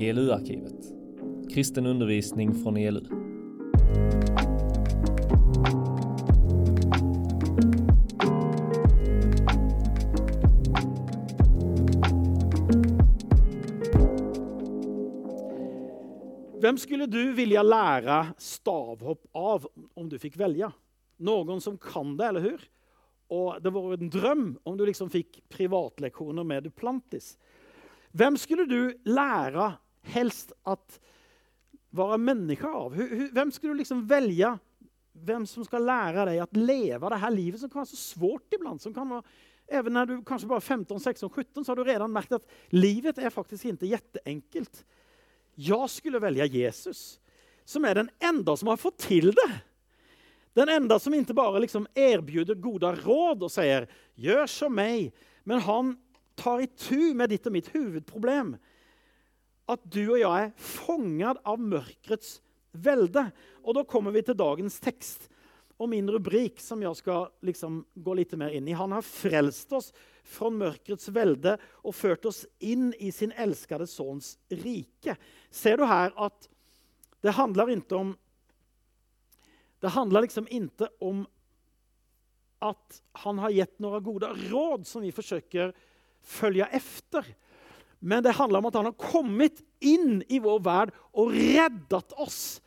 ELU-arkivet. Kristen undervisning från ELU. Vem skulle du vilja lära stavhopp av om du fick välja? Någon som kan det, eller hur? Och det var en dröm om du liksom fick privatlektioner med Duplantis. Vem skulle du lära helst att vara människa av? Hur, hur, skulle du liksom välja? Vem som ska lära dig att leva det här livet som kan vara så svårt ibland? Som kan vara, även när du kanske bara är 15, 16, 17 så har du redan märkt att livet är faktiskt inte jätteenkelt. Jag skulle välja Jesus, som är den enda som har fått till det. Den enda som inte bara liksom erbjuder goda råd och säger gör som mig, men han tar itu med ditt och mitt huvudproblem. Att du og jeg er fanget av mörkrets velde. Og da kommer vi til dagens tekst og min rubrik som jeg skal liksom gå litt mer inn i. Han har frelst oss fra mörkrets velde og ført oss inn i sin elskede sønns rike. Ser du her at det handler ikke om det handler liksom ikke om at han har gitt noen gode råd som vi forsøker følge efter. Men det handler om at han har kommet inn i vår verd og reddet oss.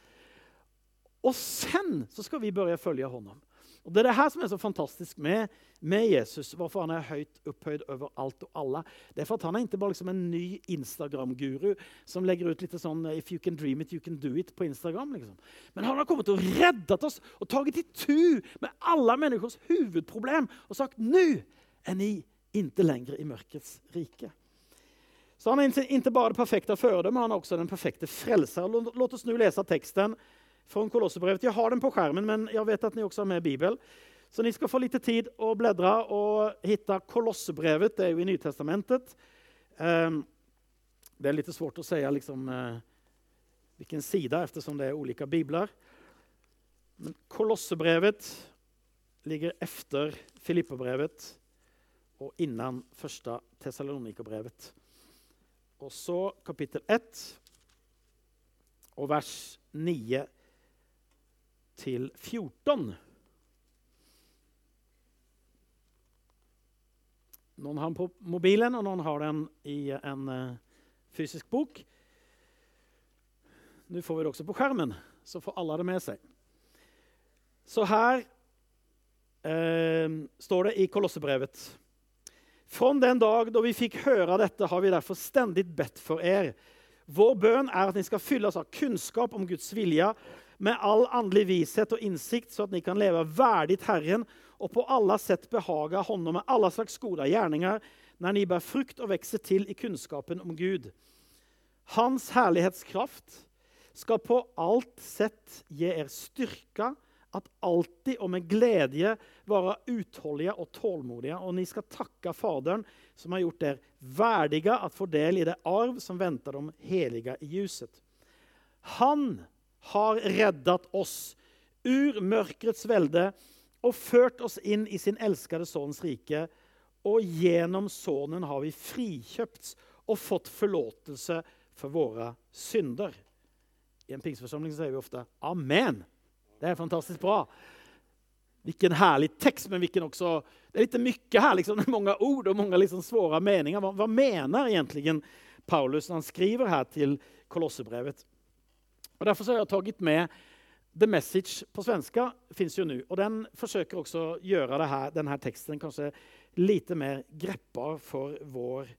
Og sen så skal vi börja følge honom. Og Det er det her som er så fantastisk med, med Jesus, hvorfor han er høyt opphøyd over alt og alle. Det er for at han er ikke bare liksom en ny Instagram-guru som legger ut litt sånn “if you can dream it, you can do it” på Instagram. Liksom. Men han har kommet og reddet oss og tatt i tu med alle människors huvudproblem og sagt nu er ni inte lenger i mørkets rike. Så han inte, inte bara det perfekta föredöme, han är också den perfekta frälsaren. Låt oss nu läsa texten från Kolosserbrevet. Jag har den på skärmen, men jag vet att ni också har med Bibel. Så ni ska få lite tid att bläddra och hitta Kolosserbrevet, det är ju i Nytestamentet. Ehm, Det är lite svårt att säga liksom, eh, vilken sida eftersom det är olika biblar. Men Kolosserbrevet ligger efter Filipperbrevet och innan första Thessalonikerbrevet. Och så kapittel 1 og vers 9 til 14. Noen har den på mobilen og noen har den i en eh, fysisk bok. Nu får vi det også på skjermen, så får alle det med seg. Så her eh, står det i Kolosserbrevet. Från den dag da vi fikk høre dette, har vi derfor stendig bedt for er. Vår bønn er at ni skal fylles av kunnskap om Guds vilje, med all åndelig vishet og innsikt, så at ni kan leve verdig Herren og på alle sett behage honom med alle slags gode gjerninger, når ni bærer frukt og vokser til i kunnskapen om Gud. Hans herlighetskraft skal på alt sett gi er styrka att alltid og med glede være utholdige og tålmodige. Og ni skal takke Faderen, som har gjort dere verdige at få del i det arv som venter de helige i ljuset. Han har reddet oss ur mörkrets velde og ført oss inn i sin elskede sønns rike. Og gjennom sønnen har vi frikjøpt og fått forlåtelse for våre synder. I en pingstförsamling sier vi ofte Amen. Det är fantastiskt bra. Vilken härlig text, men vilken också... Det är lite mycket här, liksom, många ord och många liksom svåra meningar. Vad, vad menar egentligen Paulus när han skriver här till Kolosserbrevet? Och därför har jag tagit med The Message på svenska, finns ju nu. Och den försöker också göra här, den här texten kanske lite mer greppbar för vår,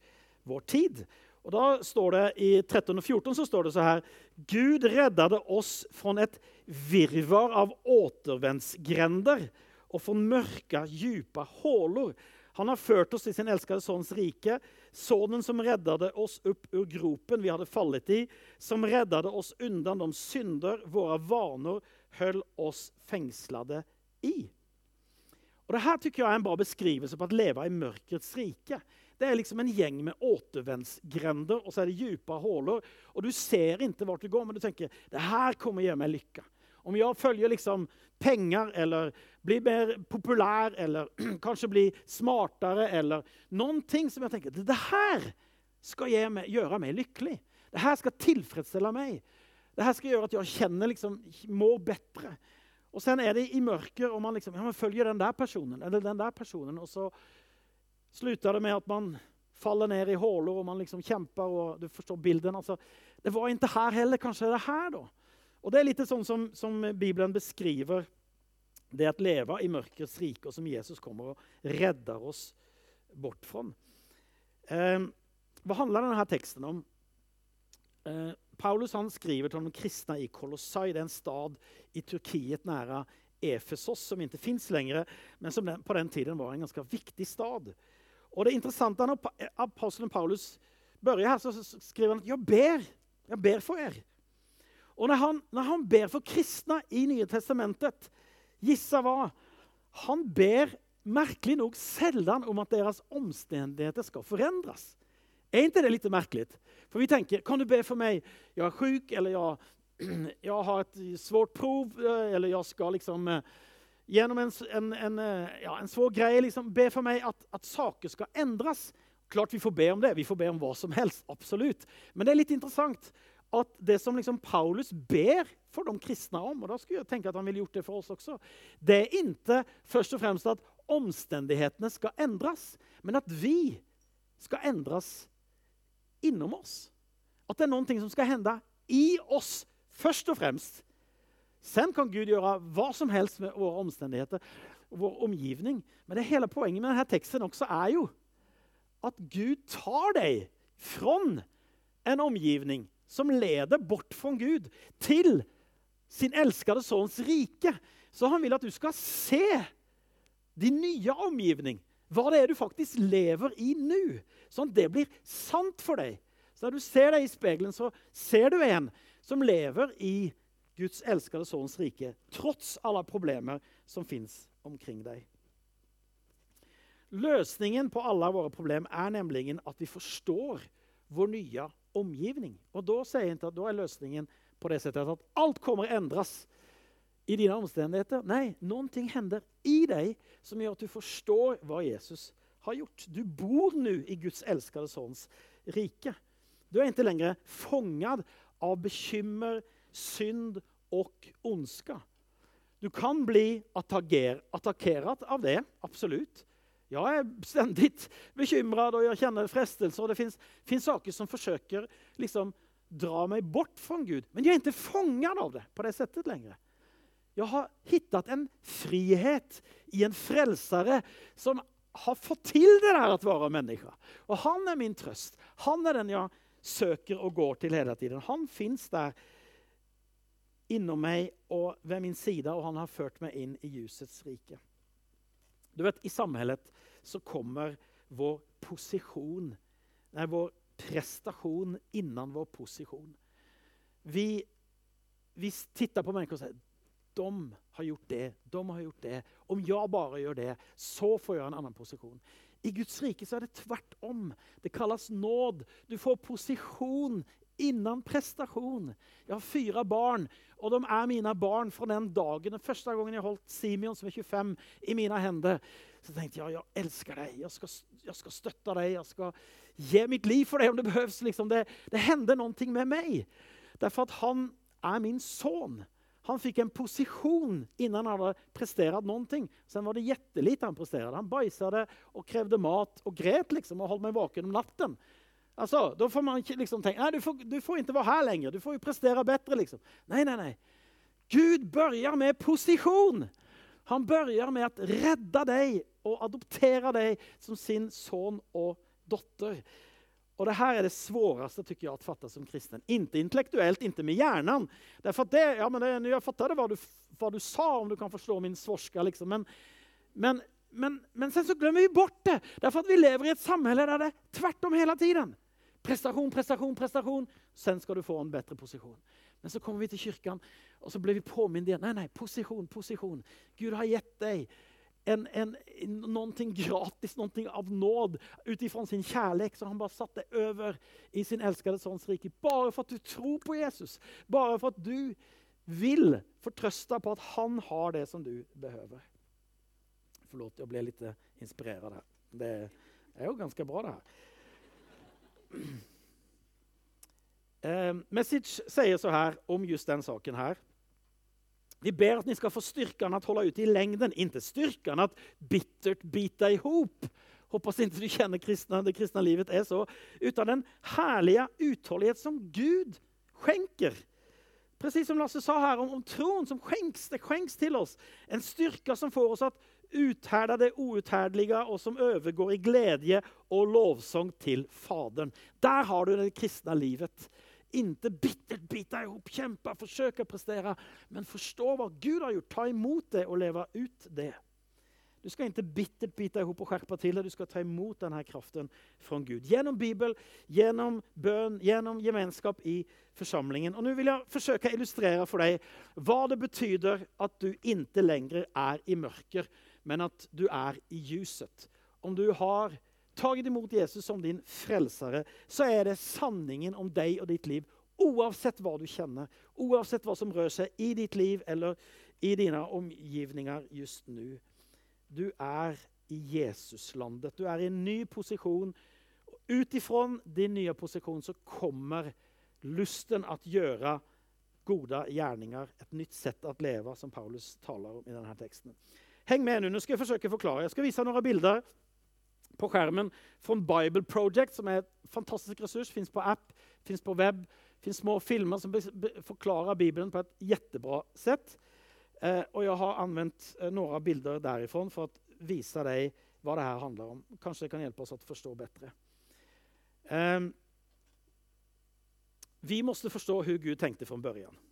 vår tid. Och da står det I 13 og 14 så står det så her Gud räddade oss fra et virvar av återvendsgrender og fra mørka, djupa hålor. Han har ført oss til sin elskede sønns rike, sønnen som räddade oss opp ur gropen vi hadde fallet i, som räddade oss undan de synder våre vaner holdt oss fengslede i. Og Det her tykker jeg er en bra beskrivelse på å leve i mørkets rike. Det er liksom en gjeng med återvendsgrender, og så er det dype huller. Og du ser ikke hvor du går, men du tenker det her kommer gi meg lykke. Om jeg følger liksom penger eller blir mer populær eller kanskje blir smartere eller noen ting som jeg tenker det her skal meg göra mig lycklig. Det her skal tilfredsstille meg. Det her skal gjøre at jeg kjenner liksom, mår bedre. Og sen er det i mørket, og man, liksom, ja, följer den der personen eller den der personen og så slutar det med at man faller ned i hålor og man liksom kjemper. og du forstår bilden. Altså, det var ikke her heller, Kanskje det er her, da. Og det er litt sånn som, som Bibelen beskriver det at leve i mørkets rike og som Jesus kommer og redder oss bort fra. Eh, hva handler denne teksten om? Eh, Paulus han skriver til de kristne i Kolossai, det er en stad i Turkiet nære Efesos som ikke fins lenger, men som den, på den tiden var en ganske viktig stad. Och det interessante når apostelen Paulus börjar her, så skriver han at 'jeg ber, Jeg ber for er. Og når han, når han ber for kristne i Nye Testamentet, gissa hva? Han ber merkelig nok sjelden om at deres omstendigheter skal forandres. Er ikke det litt merkelig? For vi tenker kan du be for meg? Jeg er sjuk eller jeg, jeg har et svårt prov eh, eller jeg skal liksom genom en, en, en, eh, ja, en svår greie liksom, be for meg at, at, saker skal endres. Klart vi får be om det, vi får be om hva som helst, absolutt. Men det er litt interessant at det som liksom Paulus ber for de kristne om, og da skulle jeg tenke at han ville gjort det for oss også, det er ikke først og fremst at omstendighetene skal endres, men at vi skal endres innom oss. At det er noen ting som skal hende i oss først og främst. Sen kan Gud gjøre hva som helst med våre omstendigheter og vår omgivning. Men det hele poenget med denne teksten også er jo at Gud tar deg fra en omgivning som leder bort fra Gud til sin elskede sønns rike. Så han vil at du skal se din nye omgivning, hva det er du faktisk lever i nå. Sånn at det blir sant for deg. Så når du ser deg i speilet, så ser du en som lever i Guds elskede sønns rike, trots alle problemer som fins omkring deg. Løsningen på alle våre problemer er nemlig at vi forstår vår nye omgivning. Og da sier jeg inte att då är lösningen på det settet at alt kommer endres i dine omstendigheter. Nei, noen ting hender i deg som gjør at du forstår hva Jesus har gjort. Du bor nå i Guds elskede sønns rike. Du er ikke lenger fångad av bekymmer, synd och ondska. Du kan bli attacker, av det, absolut. Jag är ständigt bekymrad och jag känner frestelse och det finns, saker som försöker liksom dra mig bort från Gud. Men jag är inte fångad av det på det sättet längre. Jag har hittat en frihet i en frälsare som har fått till det där att vara människa. Och han är min tröst. Han är den jag söker och går till hela tiden. Han finns där inom meg og ved min sida og han har ført meg inn i ljusets rike. Du vet, I samhället så kommer vår position, Nei, vår prestation innan vår position. Vi, vi tittar på mennesker og sier de har gjort det, de har gjort det. Om jeg bare gjør det så får jeg en annen position. I Guds rike så er det tvärtom. Det kalles nåd. Du får position innan prestasjon. Jeg har fyra barn og de er mine barn fra den dagen. Den første gangen jeg holdt Simeon som er 25 i mine hender. så tenkte jeg jeg elsker deg, jeg skal, jeg skal støtte deg, jeg skal ge mitt liv for deg om det behøves. Liksom det, det hender noe med meg. Derfor at han er min son. Han fikk en position innan han hadde prestert noe. Sen var det jättelite han presterte. Han bajsade og krevde mat og gret liksom og holdt meg vaken om natten. Alltså, Da får man liksom tenke du får, du får ikke være her lenger. du får jo prestere bedre. Liksom. Nei, nei, nei. Gud börjar med position. Han börjar med å redde deg og adoptere deg som sin son og dotter. Og Det her er det svåraste tycker jag att fatta som kristen. Inte intellektuellt, inte med hjernen. Därför det, ja, men det, jag fattade vad du, vad du sa, om du kan forstå min svorska. Liksom. Men, men, men, men sen så glömmer vi bort det, därför att vi lever i et samhälle der det er tvärtom hele tiden. Prestation, prestasjon, prestasjon. Sen skal du få en bedre posisjon. Men så kommer vi til kyrkan og så blir vi påminnet igjen. Nei, nei, posisjon, posisjon. Gud har gett deg en, en, noe gratis, noe av nåd utifrån sin kjærlighet. som han bara satte over i sin elskede sønns rike. Bare for at du tror på Jesus. Bare for at du vil fortrøste på at han har det som du behøver. Forlåt, jeg ble litt inspirert här. Det er jo ganske bra det här. Eh, Message sier så her om just den saken her. Vi ber at ni skal få styrkan att hålla ut i längden, inte styrkan att bittert bita ihop. Hoppas inte du känner kristna, det kristna livet är så. Utan den härliga uthållighet som Gud skänker. Precis som Lasse sa här om, om tron som skänks, det skänks till oss. En styrka som får oss att uthärda det outhärdliga og som overgår i glede og lovsång til Fadern. Der har du det kristne livet. Inte bittert bita ihop, forsøke å prestere, men forstå hva Gud har gjort. Ta imot det og leve ut det. Du skal ikke bittert bita ihop og skjerpe til det, du skal ta imot denne kraften fra Gud. Gjennom Bibel, gjennom bønn, gjennom gemenskap i forsamlingen. Og Nå vil jeg forsøke å illustrere for deg hva det betyder at du ikke lenger er i mörker, men at du er i ljuset. Om du har tatt imot Jesus som din frelsere, så er det sanningen om deg og ditt liv oavsett hva du kjenner, oavsett hva som rører seg i ditt liv eller i dine omgivninger just nå. Du er i Jesuslandet. Du er i en ny position. Utifrån din nye posisjon så kommer lysten at gjøre gode gjerninger, et nytt sett at leve, som Paulus taler om i denne här Häng med nu, jeg forsøke å forklare. Jeg skal vise deg noen bilder på skjermen fra Bible Project som er et fantastisk ressurs. Fins på app, fins på webb, Fins små filmer som forklarer Bibelen på et jättebra sett. Eh, og jeg har anvendt eh, några bilder derifra for å vise deg hva det her handler om. Kanskje det kan hjelpe oss å forstå bedre. Eh, vi måtte forstå hvordan Gud tenkte fra början.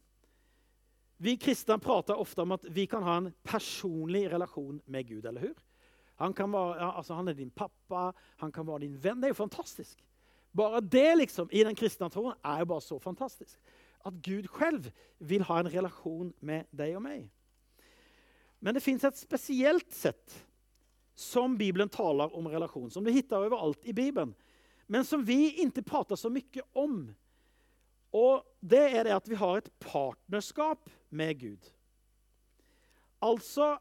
Vi kristne prater ofte om at vi kan ha en personlig relation med Gud, eller hur? Han, kan være alltså han er din pappa, han kan være din venn. Det er jo fantastisk. Bara det liksom, i den kristne troen er jo bare så fantastisk. At Gud selv vil ha en relation med deg og meg. Men det fins et spesielt sett som Bibelen taler om relation, som du hittar overalt i Bibeln. Men som vi ikke prater så mye om. Och Det er det at vi har et partnerskap med Gud. Altså,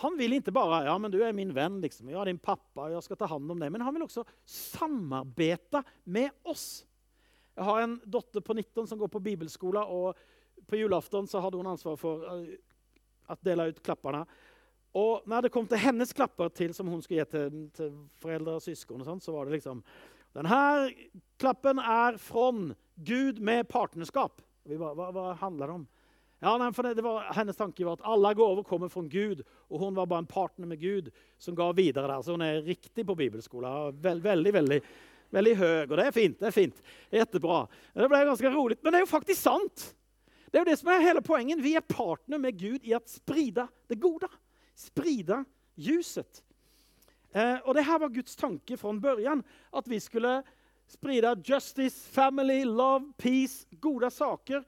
han vil ikke bare ja men du er min venn, liksom. ja, din pappa jeg skal ta hand om det. Men han vil også samarbeide med oss. Jeg har en dotter på 19 som går på bibelskola og på julafton så hadde hun ansvar for å dele ut klapperne. Og når det kom til hennes klapper til, som hun skulle gi til, til foreldre og søsken, sånt, så var det liksom den her klappen er från Gud med partnerskap. Vi bara, hva, vad handlar det om? Ja, för det var, hennes tanke var at alle gaver kommer fra Gud og hun var bare en partner med Gud som ga videre der. Så hun er riktig på bibelskolen. Veld, veldig, veldig veldig høy. Og det er fint. Det er fint. Jättebra. Det ble ganske roligt, men det er jo faktisk sant. Det er jo det som er hele poenget. Vi er partner med Gud i å sprida det gode. Sprida ljuset. Eh, og det her var Guds tanke fra en børjan, at vi skulle sprida justice, family, love, peace, goda saker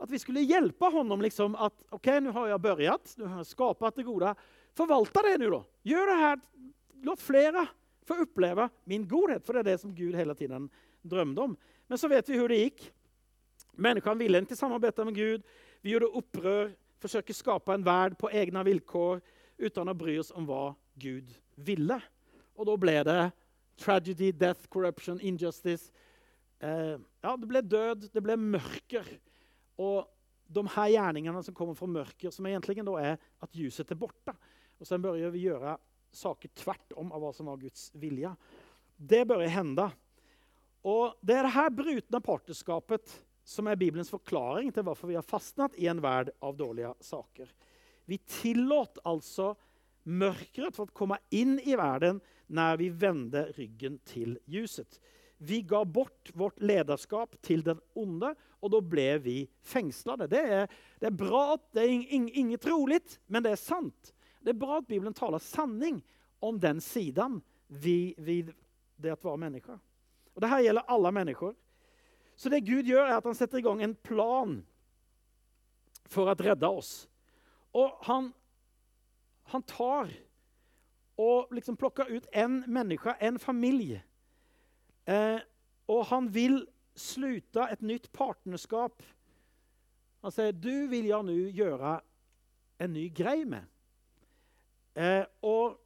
att vi skulle hjälpa honom liksom att, okej nu har jag börjat, nu har jag skapat det goda. Förvalta det nu då. Gör det här, låt flera få uppleva min godhet, för det är det som Gud hela tiden drömde om. Men så vet vi hur det gick. Människan ville inte samarbeta med Gud. Vi gjorde upprör, försöker skapa en värld på egna villkor utan att bry oss om vad Gud ville. Och då blev det tragedy, death, corruption, injustice. Eh, ja, det ble død, det ble mørker. Og de her gjerningene som kommer fra mørker, som egentligen da er at ljuset er borte. Og så bør vi gjøre saker tvert om av hva som var Guds vilje. Det bør hende. Og Det er det her brutne partnerskapet som er Bibelens forklaring til hvorfor vi har fastnat i en verd av dårlige saker. Vi tillåt alltså mörkret for å komme inn i verden når vi vende ryggen til ljuset. Vi gav bort vårt lederskap til den onde og da ble vi fängslade. Det er, det er bra, det er ing, inget roligt, men det er sant. Det er bra at Bibelen taler sanning om den sidan vi, vi, det å være mennesker. Og det gjelder alle mennesker. Så det Gud gjør, er at han setter i gang en plan for å rädda oss. Og han, han tar og liksom plukker ut en menneske, en familie. Eh, og han vil sluta et nytt partnerskap. Han sier, du vil jeg nå gjøre en ny grei med. Eh, og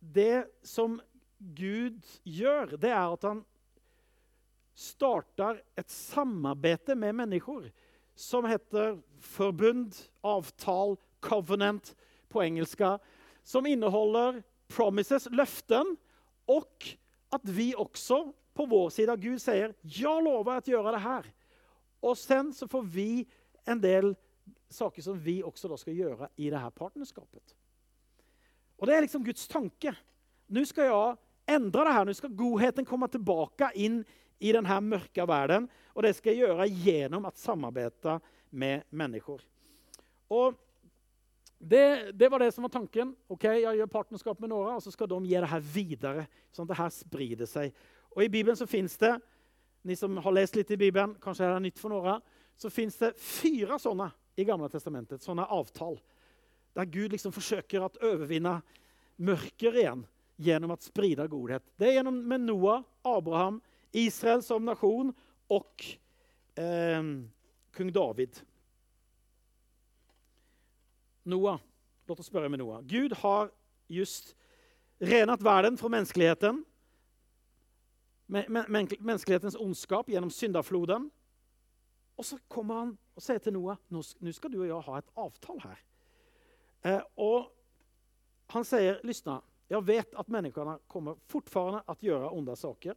det som Gud gjør, det er at han startar et samarbeid med mennesker som heter forbund, avtal, covenant på engelska, som innehåller promises, løften, og at vi også på vår sida, Gud sier 'Ja, lover jeg å gjøre det her'. Og sen så får vi en del saker som vi også da skal gjøre i det her partnerskapet. Og det er liksom Guds tanke. Nå skal jeg endre det her. Nå skal godheten komme tilbake inn i den her mørke verden, og det skal jeg gjøre gjennom å samarbeide med mennesker. Och det, det, var det som var tanken. Ok, Jeg gjør partnerskap med några og så skal de gi det her videre. sånn at det her sprider seg. Og I Bibelen så fins det, ni som har lest litt i Bibelen, kanskje er det nytt for några, så finns det fyra sånne i Gamle Testamentet, sånne avtal. Der Gud liksom forsøker å overvinne mørker igjen gjennom å spride godhet. Det er gjennom med Noah, Abraham, Israel som nation og eh, kung David. Noa, låt oss spørre med Noah. Gud har just renet verden fra menneskeligheten, men, men, menneskelighetens ondskap gjennom syndafloden. Og så kommer han och säger till Noa, nå skal du og jeg ha et avtal her. Eh, og han sier, lyssna, jeg vet at menneskene kommer fortfarande at gjøre onde saker.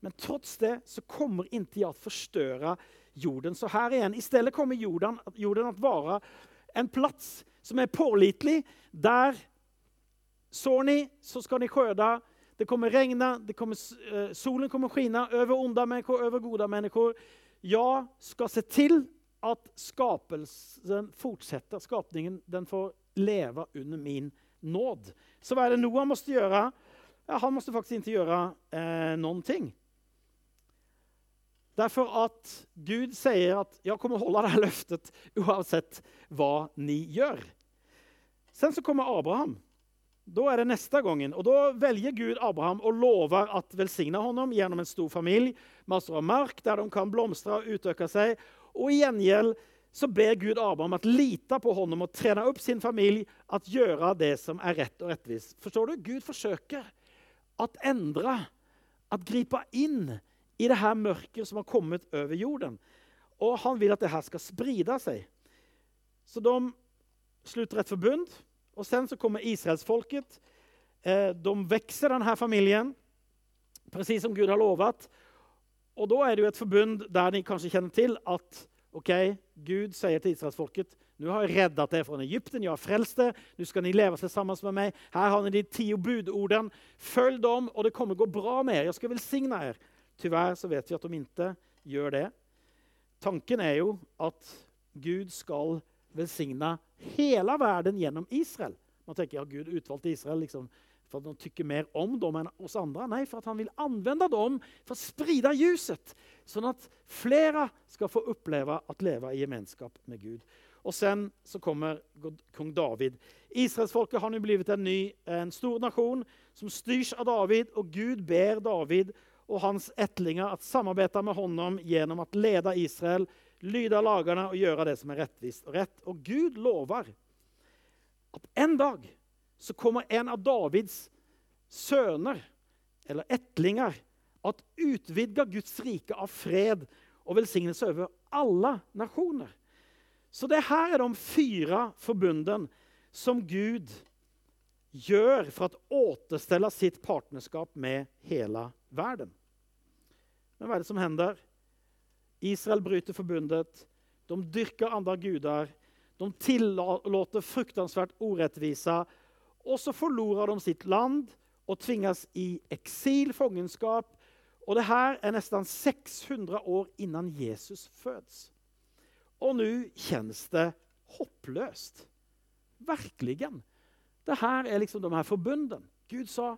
Men trots det så kommer inte jag att förstöra jorden så här igen. Istället kommer jorden, jorden att vara en plats som er pålitlig. der sår ni så skal ni skörda. Det kommer regna, det kommer, eh, solen kommer skina over onda människor, over goda människor. Jag skal se til at skapelsen fortsetter. Skapningen den får leve under min nåd. Så hva er det Noah måste gjøre? Ja, han måste faktisk ikke gjøre eh, ting. Derfor at Gud sier at 'jeg kommer holde det løftet uansett vad ni gör. Sen så kommer Abraham. Da er det neste gangen. Og da velger Gud Abraham og lover at velsigne honom gjennom en stor familj, masser av mark der de kan blomstre og utøke seg. Og i gjengjeld så ber Gud Abraham at lite på honom og trene opp sin familj at gjøre det som er rett og rettvis. Forstår du? Gud forsøker at endre, at gripe inn i det her mørket som har kommet over jorden. Og han vil at det her skal spride seg. Så de slutter et förbund och sen så kommer Israelsfolket. Eh, de växer den här familjen, precis som Gud har lovat. Och då är det ett förbund där ni kanske känner till att okej, okay, Gud säger till Israelsfolket, nu har jag räddat er från Egypten, jag har frälst er, nu ska ni leva tillsammans med mig. Här har ni de tio budorden, följ dem och det kommer gå bra med er, jag ska välsigna er. Tyvärr så vet vi att de inte gör det. Tanken är ju att Gud ska välsigna hele verden gjennom Israel. Man tenker ja, Gud utvalgte Israel liksom for at de tykker mer om dem enn oss andre. Nei, for at han vil anvende dem for å spride ljuset. sånn at flere skal få oppleve å leve i gemenskap med Gud. Og sen så kommer kong David. Israels folk har nå blitt en ny, en stor nasjon som styrs av David og Gud ber David og hans ettlinger at samarbeide med honom gjennom å lede Israel, lyda lagerne og gjøre det som er rettvist og rett. Og Gud lovar at en dag så kommer en av Davids sønner eller etlinger at utvidga Guds rike av fred og velsignelse over alle nationer. Så det her er de fyra forbunden som Gud gjør for å återstelle sitt partnerskap med hele verden. Men hva er det som händer? Israel bryter forbundet. de dyrker andre guder. de tillater fruktansvært urettvise. Og så forlorer de sitt land og tvinges i eksil, fangenskap. Og det her er nesten 600 år innan Jesus fødes. Og nå kjennes det hoppløst. Verkligen. Det her er liksom de her forbundene. Gud sa,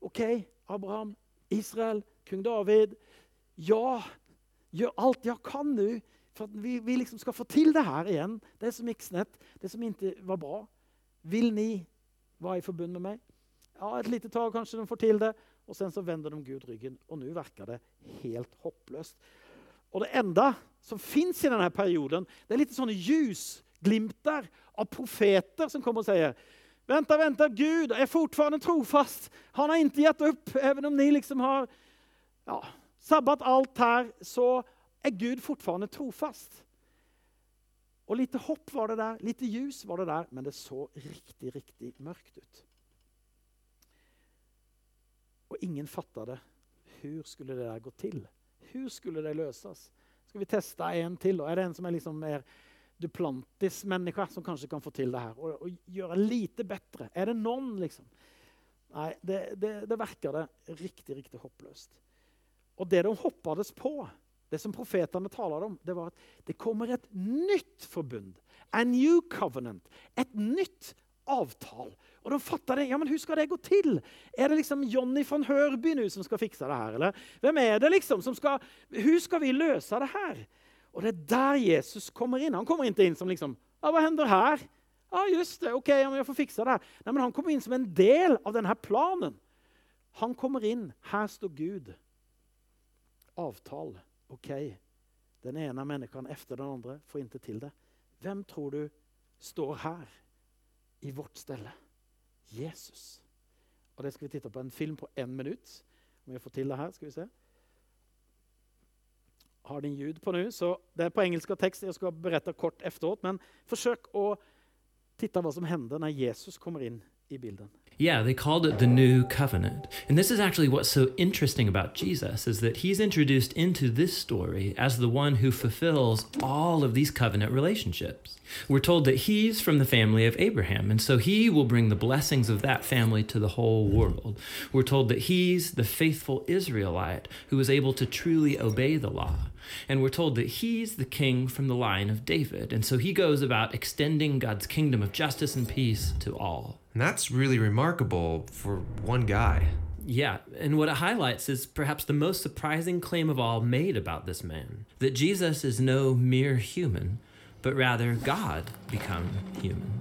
OK, Abraham, Israel, kung David. Jag gör alt jeg kan nå for at vi, vi liksom skal få til det her igjen. Det som gikk snett, det som ikke var bra. Vil ni være i forbund med meg? Ja, Et lite tag kanskje de får til det Og sen så vender de Gud ryggen og nå virker det helt håpløst. Og det enda som fins i denne perioden, det er litt sånne ljusglimter av profeter som kommer og sier Vänta, vänta, Gud er fortfarande trofast. Han har ikke gitt opp, även om ni liksom har ja, sabbat alt her, så er Gud fortfarande trofast. Og lite hopp var det der, lite ljus var det der, men det så riktig, riktig mørkt ut. Og ingen fatta det. Hvor skulle det der gå til? Hvor skulle det løses? Skal vi teste en til? Er det en som er liksom mer Duplantis-menneske som kanskje kan få til det her? Og, og gjøre lite bedre? Er det noen, liksom? Nei, det, det, det verker det riktig, riktig håpløst. Og det de hoppades på, det som profetene taler om, det var at det kommer et nytt forbund. A new covenant. Et nytt avtal. Og de fatter det. Ja, men Hvordan skal det gå til? Er det liksom Johnny von Hørby nå som skal fikse det her? Eller hvem er det liksom som skal Hvordan skal vi løse det her? Og det er der Jesus kommer inn. Han kommer ikke inn som liksom ja, Hva hender her? Ja, just det. Ok, jeg får fikse det. Nei, men Han kommer inn som en del av denne planen. Han kommer inn. Her står Gud. Avtale. Ok. Den ene mennesken etter den andre får ikke til det. Hvem tror du står her i vårt stelle? Jesus. Og det skal vi titte på en film på én minutt. Om vi får til det her, skal vi se. Har din ljud på nå, så Det er på engelsk tekst. Jeg skal berette kort efteråt, men forsøk å titte hva som hender når Jesus kommer inn i bildet. Yeah, they called it the new covenant. And this is actually what's so interesting about Jesus is that he's introduced into this story as the one who fulfills all of these covenant relationships. We're told that he's from the family of Abraham, and so he will bring the blessings of that family to the whole world. We're told that he's the faithful Israelite who is able to truly obey the law. And we're told that he's the king from the line of David, and so he goes about extending God's kingdom of justice and peace to all. And that's really remarkable for one guy. Yeah, and what it highlights is perhaps the most surprising claim of all made about this man that Jesus is no mere human, but rather God become human.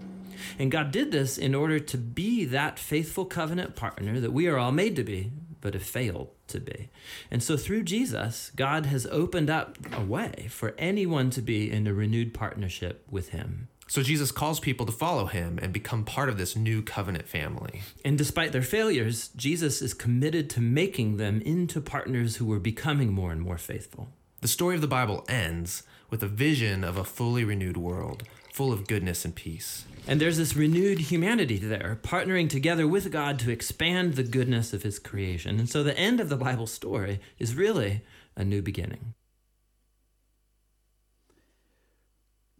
And God did this in order to be that faithful covenant partner that we are all made to be, but have failed to be. And so through Jesus, God has opened up a way for anyone to be in a renewed partnership with Him. So Jesus calls people to follow him and become part of this new covenant family. And despite their failures, Jesus is committed to making them into partners who are becoming more and more faithful. The story of the Bible ends with a vision of a fully renewed world, full of goodness and peace. And there's this renewed humanity there, partnering together with God to expand the goodness of his creation. And so the end of the Bible story is really a new beginning.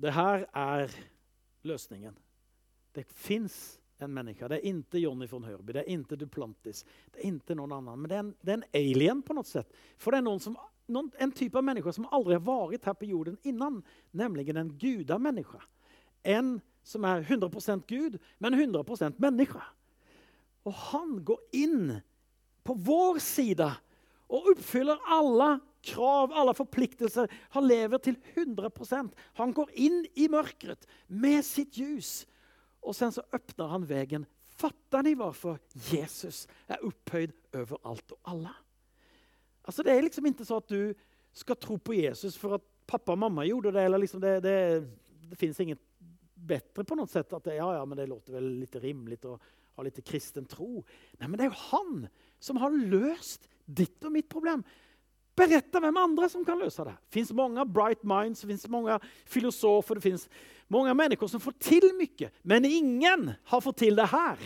Det her er løsningen. Det fins en menneske. Det er ikke Johnny von Hørby, det er ikke Duplantis. Det er ikke noen annen, men det er, en, det er en alien på noe sett. For det er noen som, noen, en type av mennesker som aldri har vært her på jorden innan, nemlig en gudamenneske. En som er 100% Gud, men 100% menneske. Og han går inn på vår side og oppfyller alle krav, alle forpliktelser. Han lever til 100% Han går inn i mørket med sitt ljus. Og sen så åpner han veien. Fatter ni hvorfor Jesus er opphøyd over alt og alle? Altså, det er liksom ikke så at du skal tro på Jesus for at pappa og mamma gjorde det. eller liksom Det, det, det fins inget bedre på noe sett. at det, ja, ja, men det låter vel litt rimelig å ha litt kristen tro. Nei, men det er jo han som har løst ditt og mitt problem. Berätta hvem andre som kan løse det. Det fins mange bright minds, det mange filosofer, det finns mange mennesker som får til mye. Men ingen har fått til det her.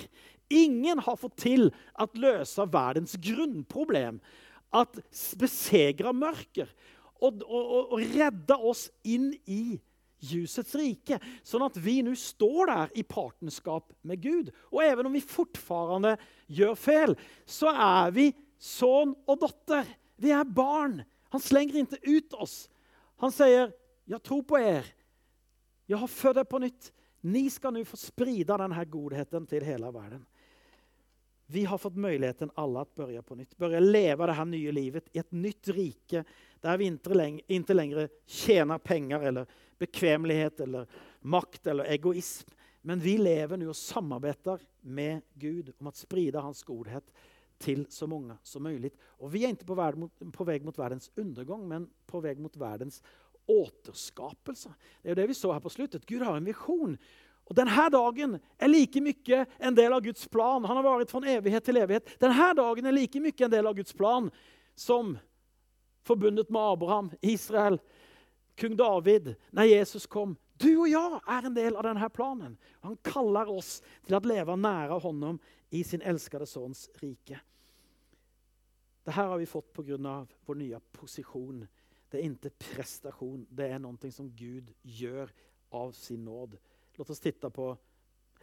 Ingen har fått til å løse verdens grunnproblem. At besegre mørker og, og, og redde oss inn i ljusets rike. Sånn at vi nå står der i partnerskap med Gud. Og even om vi fortfarande gjør feil, så er vi son og dotter. Vi er barn. Han slenger ikke ut oss. Han sier, 'Jeg tror på er. Jeg har født dere på nytt. Ni skal nå få sprida denne godheten til hele verden.' Vi har fått muligheten alle å begynne på nytt. Begynne leve det her nye livet i et nytt rike der vi ikke lenger tjener penger eller bekvemmelighet eller makt eller egoism. Men vi lever nå og samarbeider med Gud om å spride hans godhet til så mange som mulig. Og vi er ikke på, mot, på vei mot verdens undergang, men på vei mot verdens återskapelse. Det jo det vi så her på sluttet. Gud har en visjon. Og denne dagen er like mye en del av Guds plan. Han har vært fra evighet til evighet. Denne dagen er like mye en del av Guds plan som forbundet med Abraham, Israel, kung David, når Jesus kom. Du og jeg er en del av denne planen. Han kaller oss til å leve nære honom i sin elskede sønns rike. Dette har vi fått pga. vår nye posisjon. Det er ikke prestasjon. Det er noe som Gud gjør av sin nåd. La oss titte på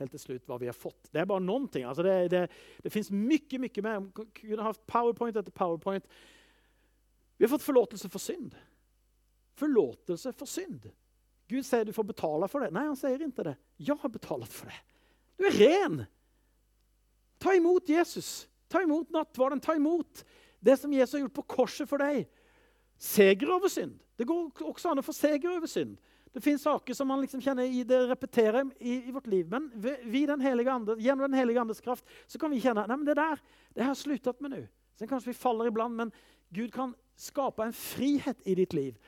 helt til slutt hva vi har fått. Det er bare noen ting. Altså det, det, det finns mye, mye mer. Vi har haft powerpoint etter powerpoint. Vi har fått forlåtelse for synd. Forlåtelse for synd. Gud sier du får betale for det. Nei, han sier ikke det. Jeg har betalt for det. Du er ren. Ta imot Jesus. Ta imot nattvarden. Ta imot det som Jesus har gjort på korset for deg. Seger over synd. Det går også an å få seger over synd. Det finnes saker som man liksom kjenner i det repeterer i, i, vårt liv. Men vi den andre, gjennom Den hellige andes kraft så kan vi kjenne at det der det har sluttet med nå. Kanskje vi faller iblant, men Gud kan skape en frihet i ditt liv.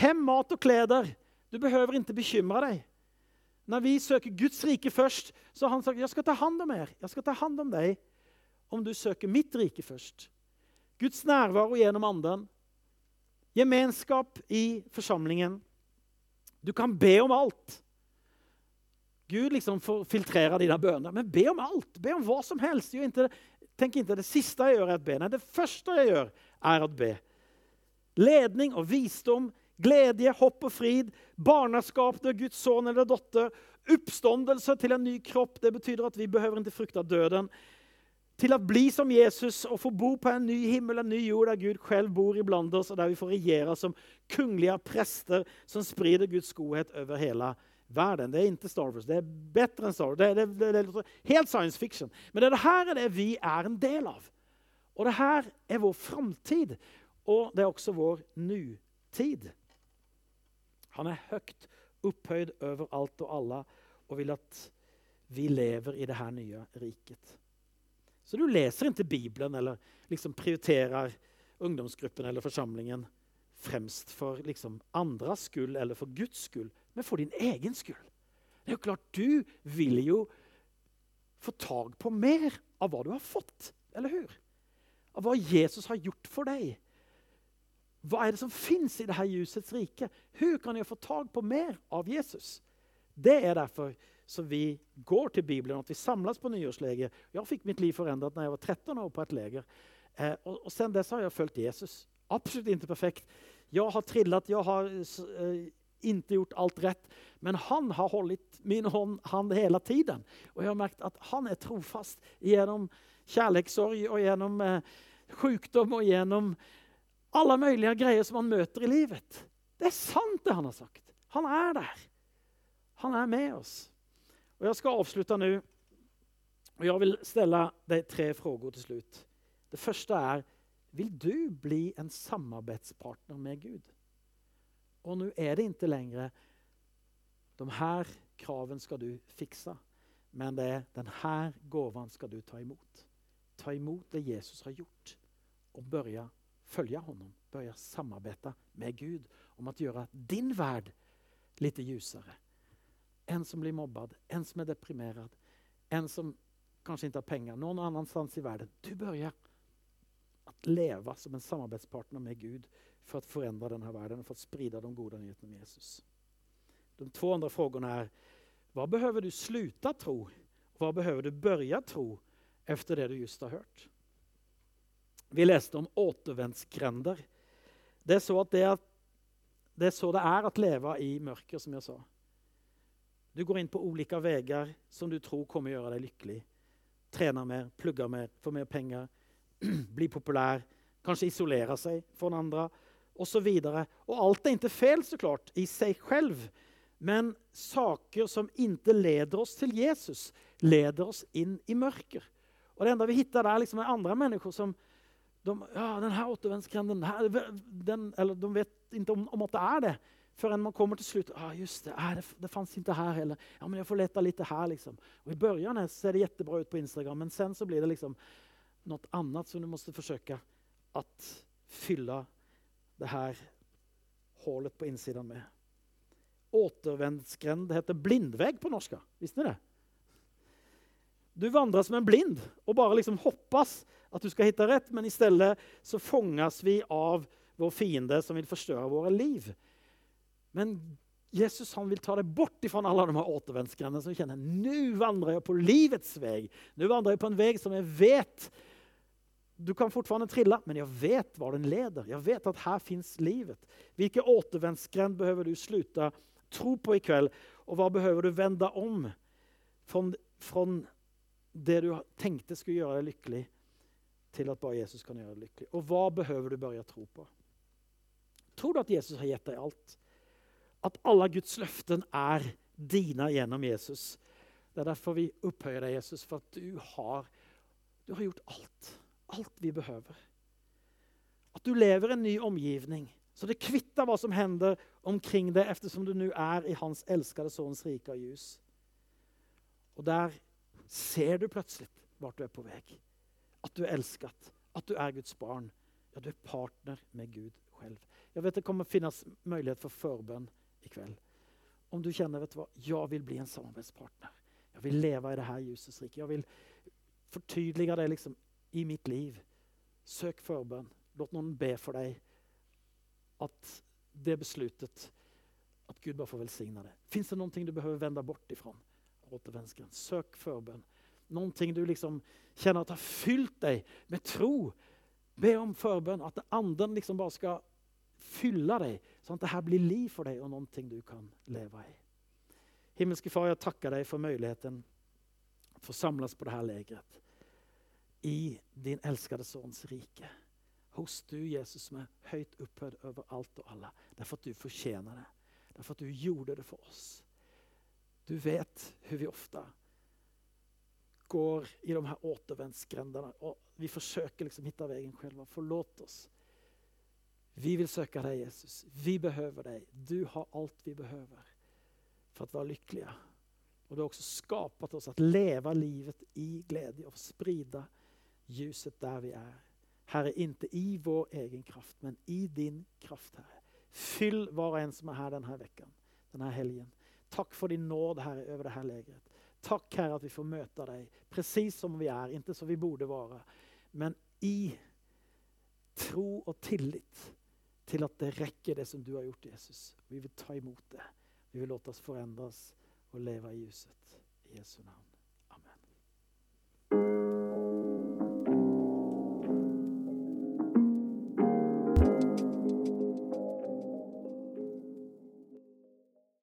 Hem, mat og klær. Du behøver ikke bekymre deg. Når vi søker Guds rike først, så har han sagt jeg skal ta hand om er. Jeg skal ta hand om deg om du søker mitt rike først. Guds nærvaro gjennom anden. Gemenskap i forsamlingen. Du kan be om alt. Gud liksom får filtrere dine bønner. Men be om alt. Be om hva som helst. Inte, tenk ikke det siste jeg gjør, er å be. Nei, det første jeg gjør, er å be. Ledning og visdom, glede, hopp og frid, barneskap til Guds sønn eller datter, oppståndelse til en ny kropp. Det betyr at vi behøver ikke frykte døden til å bli som Jesus og få bo på en ny himmel en ny jord der Gud selv bor iblant oss, og der vi får regjere som kongelige prester som sprider Guds godhet over hele verden. Det er ikke Star Wars. Det er bedre enn Star Wars. Det er, det, det, det, helt science fiction. Men det her er det vi er en del av. Og det her er vår framtid. Og det er også vår nutid. Han er høyt opphøyd over alt og alle og vil at vi lever i det her nye riket. Så du leser ikke Bibelen eller liksom prioriterer ungdomsgruppen eller forsamlingen fremst for liksom andres skyld eller for Guds skyld, men for din egen skyld. Det er jo klart, Du vil jo få tak på mer av hva du har fått, eller hur? Av hva Jesus har gjort for deg. Hva er det som fins i det her ljusets rike? Hvordan kan jeg få tak på mer av Jesus? Det er derfor så vi går til Bibelen, at vi samles på nyårsleger. Jeg fikk mitt liv forandret når jeg var 13 år på et leger. Eh, og, og Sen dess har jeg fulgt Jesus. Absolutt ikke perfekt. Jeg har trillet, jeg har eh, ikke gjort alt rett. Men han har holdt min hånd, hand hele tiden. Og jeg har merket at han er trofast gjennom kjærlighetssorg og gjennom eh, sykdom og gjennom alle mulige greier som han møter i livet. Det er sant, det han har sagt. Han er der. Han er med oss. Och jag ska avsluta nu. Och jag vill ställa dig tre frågor till slut. Det första är, vill du bli en samarbetspartner med Gud? Och nu är det inte längre de här kraven ska du fixa. Men det är den här gåvan ska du ta emot. Ta emot det Jesus har gjort och börja följa honom. Börja samarbeta med Gud om att göra din värld lite ljusare en som blir mobbad, en som er deprimerad, en som kanskje ikke har penger, noen annen stans i verden. Du börjar att leva som en samarbeidspartner med Gud for å forandre denne verden og for å att sprida de gode nyhetene med Jesus. De två andre frågorna er hva behöver du sluta tro? Hva behöver du börja tro efter det du just har hørt? Vi leste om återvändsgränder. Det er så det er, det er så det är att leva i mørket, som jeg sa. Du går inn på ulike veier som du tror kommer å gjøre deg lykkelig. Trene mer, plugger mer, får mer penger, blir populær, kanskje isolerer seg fra den andre osv. Og alt er ikke feil så klart, i seg selv, men saker som ikke leder oss til Jesus, leder oss inn i mørker. Og Det enda vi finner der, liksom, er andre mennesker som de, ja, den her återvendsgränden, eller de vet ikke om, om at det er det. Förrän man kommer til slutt ah, just det, ah, det, det fanns ikke her heller. Ja, men jeg får leta litt her, Liksom. Og I början ser det jättebra ut på Instagram, men sen så blir det liksom noe annet som du må forsøke å fylle det her hålet på innsiden med. Återvändsgränd heter blindväg på norska. Visste ni det? Du vandrer som en blind og bare liksom hoppas at du skal hitta rett, men i stedet så fångas vi av vår fiende som vil forstørre våre liv. Men Jesus han vil ta deg bort ifrån alle de här återvändsgränderna som kjenner. Nå vandrer jeg på livets vei. Nå vandrer jeg på en vei som jeg vet du kan fortsatt trille, men jeg vet hvor den leder. Jeg vet at her fins livet. Hvilke återvendsgrend behøver du sluta tro på i kveld? Og hva behøver du vende om från det du tenkte skulle gjøre deg lykkelig, til at bare Jesus kan gjøre deg lykkelig? Og hva behøver du börja tro på? Tror du at Jesus har gitt deg allt? Att alle Guds løften er dine gjennom Jesus. Det er derfor vi opphøyer deg, Jesus, for at du har, du har gjort alt. Alt vi behøver. At du lever en ny omgivning. Så det kvitter hva som hender omkring deg, eftersom du nå er i hans elskede sønns rike og ljus. Og der ser du plutselig vart du er på vei. At du er elsket, at du er Guds barn. Ja, du er partner med Gud selv. Jeg vet det kommer finnes mulighet for för förbön kveld. Om du kjenner vet du hva, jeg vil bli en samarbeidspartner. Jeg vil leve i det her ljusets rike. Jeg vil fortydelige det liksom i mitt liv. Søk forbønn. Låt noen be for deg at det beslutet, at Gud bare får velsigne det. Fins det noe du behøver vende bort ifrån? Søk forbønn. Någonting du liksom kjenner at har fyllt deg med tro. Be om forbønn. At anden liksom bare ska fylla deg, sånn at det her blir liv for deg og noe du kan leve i. Himmelske far, jeg takker deg for muligheten for få samles på det legeret. i din elskede sønns rike. Hos du Jesus som er högt opphøyd over alt og alle. Det er for at du fortjener det. Derfor at du gjorde det for oss. Du vet hvor vi ofta går i de her återvändsgränderna Og vi forsøker liksom hitta veien själva. Forlåt oss. Vi vil søke deg, Jesus. Vi behøver deg. Du har alt vi behøver for å være lykkelige. Og du har også skapat oss at leve livet i glede og sprida ljuset der vi er. Herre, ikke i vår egen kraft, men i din kraft, Herre. Fyll var og en som er her denne vekken, denne helgen. Takk for din nåd, Herre, over det legeret. Takk, Herre, at vi får møte deg precis som vi er, ikke som vi borde være, men i tro og tillit till at det rekker det som du har gjort Jesus. Vi vil ta imot det. Vi vil låte oss forandres og leve i huset. I Jesu namn.